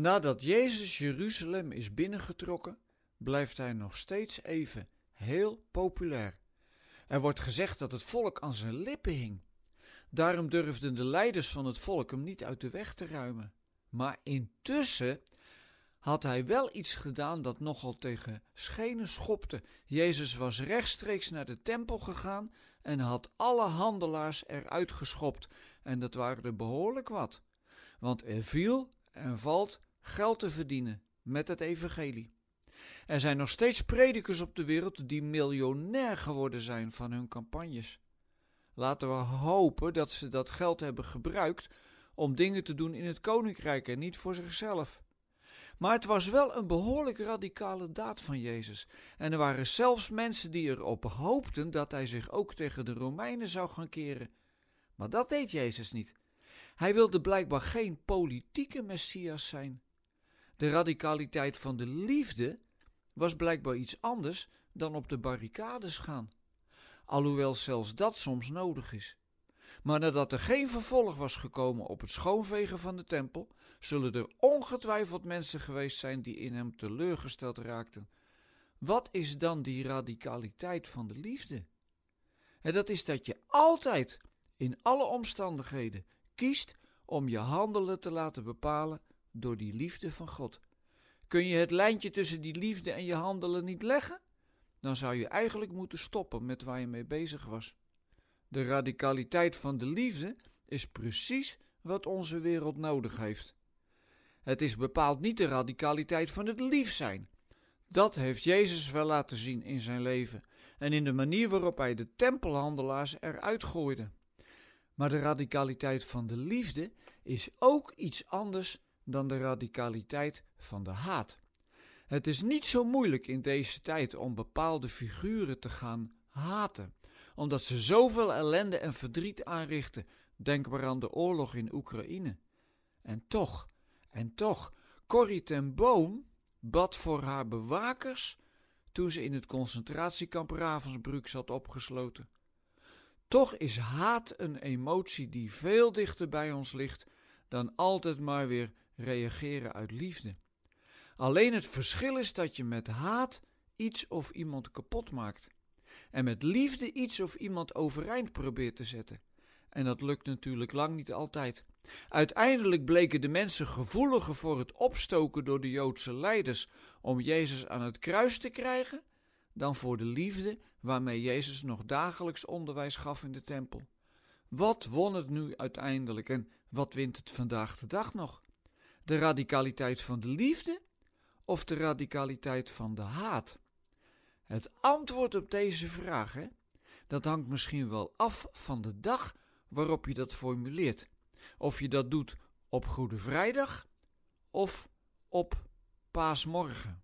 Nadat Jezus Jeruzalem is binnengetrokken, blijft hij nog steeds even heel populair. Er wordt gezegd dat het volk aan zijn lippen hing. Daarom durfden de leiders van het volk hem niet uit de weg te ruimen. Maar intussen had hij wel iets gedaan dat nogal tegen schenen schopte. Jezus was rechtstreeks naar de tempel gegaan en had alle handelaars eruit geschopt. En dat waren er behoorlijk wat. Want er viel en valt geld te verdienen met het evangelie. Er zijn nog steeds predikers op de wereld die miljonair geworden zijn van hun campagnes. Laten we hopen dat ze dat geld hebben gebruikt om dingen te doen in het koninkrijk en niet voor zichzelf. Maar het was wel een behoorlijk radicale daad van Jezus. En er waren zelfs mensen die erop hoopten dat hij zich ook tegen de Romeinen zou gaan keren. Maar dat deed Jezus niet. Hij wilde blijkbaar geen politieke messias zijn. De radicaliteit van de liefde was blijkbaar iets anders dan op de barricades gaan. Alhoewel zelfs dat soms nodig is. Maar nadat er geen vervolg was gekomen op het schoonvegen van de tempel, zullen er ongetwijfeld mensen geweest zijn die in hem teleurgesteld raakten. Wat is dan die radicaliteit van de liefde? En dat is dat je altijd, in alle omstandigheden, kiest om je handelen te laten bepalen door die liefde van God. Kun je het lijntje tussen die liefde en je handelen niet leggen? Dan zou je eigenlijk moeten stoppen met waar je mee bezig was. De radicaliteit van de liefde is precies wat onze wereld nodig heeft. Het is bepaald niet de radicaliteit van het lief zijn. Dat heeft Jezus wel laten zien in zijn leven en in de manier waarop hij de tempelhandelaars eruit gooide. Maar de radicaliteit van de liefde is ook iets anders dan de radicaliteit van de haat. Het is niet zo moeilijk in deze tijd om bepaalde figuren te gaan haten, omdat ze zoveel ellende en verdriet aanrichten. Denk maar aan de oorlog in Oekraïne. En toch, en toch, Corrie ten Boom bad voor haar bewakers toen ze in het concentratiekamp Ravensbrück zat opgesloten. Toch is haat een emotie die veel dichter bij ons ligt dan altijd maar weer reageren uit liefde. Alleen het verschil is dat je met haat iets of iemand kapot maakt. En met liefde iets of iemand overeind probeert te zetten. En dat lukt natuurlijk lang niet altijd. Uiteindelijk bleken de mensen gevoeliger voor het opstoken door de Joodse leiders om Jezus aan het kruis te krijgen, dan voor de liefde waarmee Jezus nog dagelijks onderwijs gaf in de tempel. Wat won het nu uiteindelijk en wat wint het vandaag de dag nog? De radicaliteit van de liefde of de radicaliteit van de haat? Het antwoord op deze vraag, hè, dat hangt misschien wel af van de dag waarop je dat formuleert. Of je dat doet op Goede Vrijdag of op Paasmorgen.